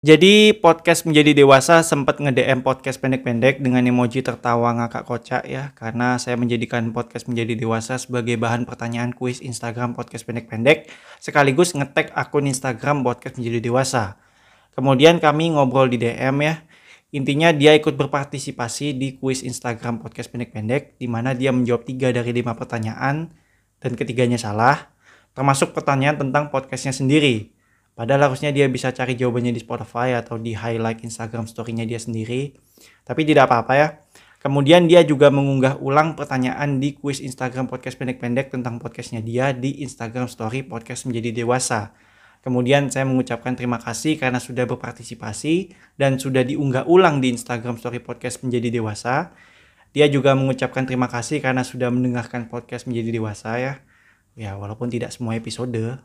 Jadi podcast menjadi dewasa sempat nge-DM podcast pendek-pendek dengan emoji tertawa ngakak kocak ya karena saya menjadikan podcast menjadi dewasa sebagai bahan pertanyaan kuis Instagram podcast pendek-pendek sekaligus ngetek akun Instagram podcast menjadi dewasa. Kemudian kami ngobrol di DM ya. Intinya dia ikut berpartisipasi di kuis Instagram podcast pendek-pendek di mana dia menjawab tiga dari lima pertanyaan dan ketiganya salah termasuk pertanyaan tentang podcastnya sendiri. Padahal harusnya dia bisa cari jawabannya di Spotify atau di highlight Instagram story-nya dia sendiri. Tapi tidak apa-apa ya. Kemudian dia juga mengunggah ulang pertanyaan di kuis Instagram podcast pendek-pendek tentang podcastnya dia di Instagram story podcast menjadi dewasa. Kemudian saya mengucapkan terima kasih karena sudah berpartisipasi dan sudah diunggah ulang di Instagram story podcast menjadi dewasa. Dia juga mengucapkan terima kasih karena sudah mendengarkan podcast menjadi dewasa ya. Ya walaupun tidak semua episode.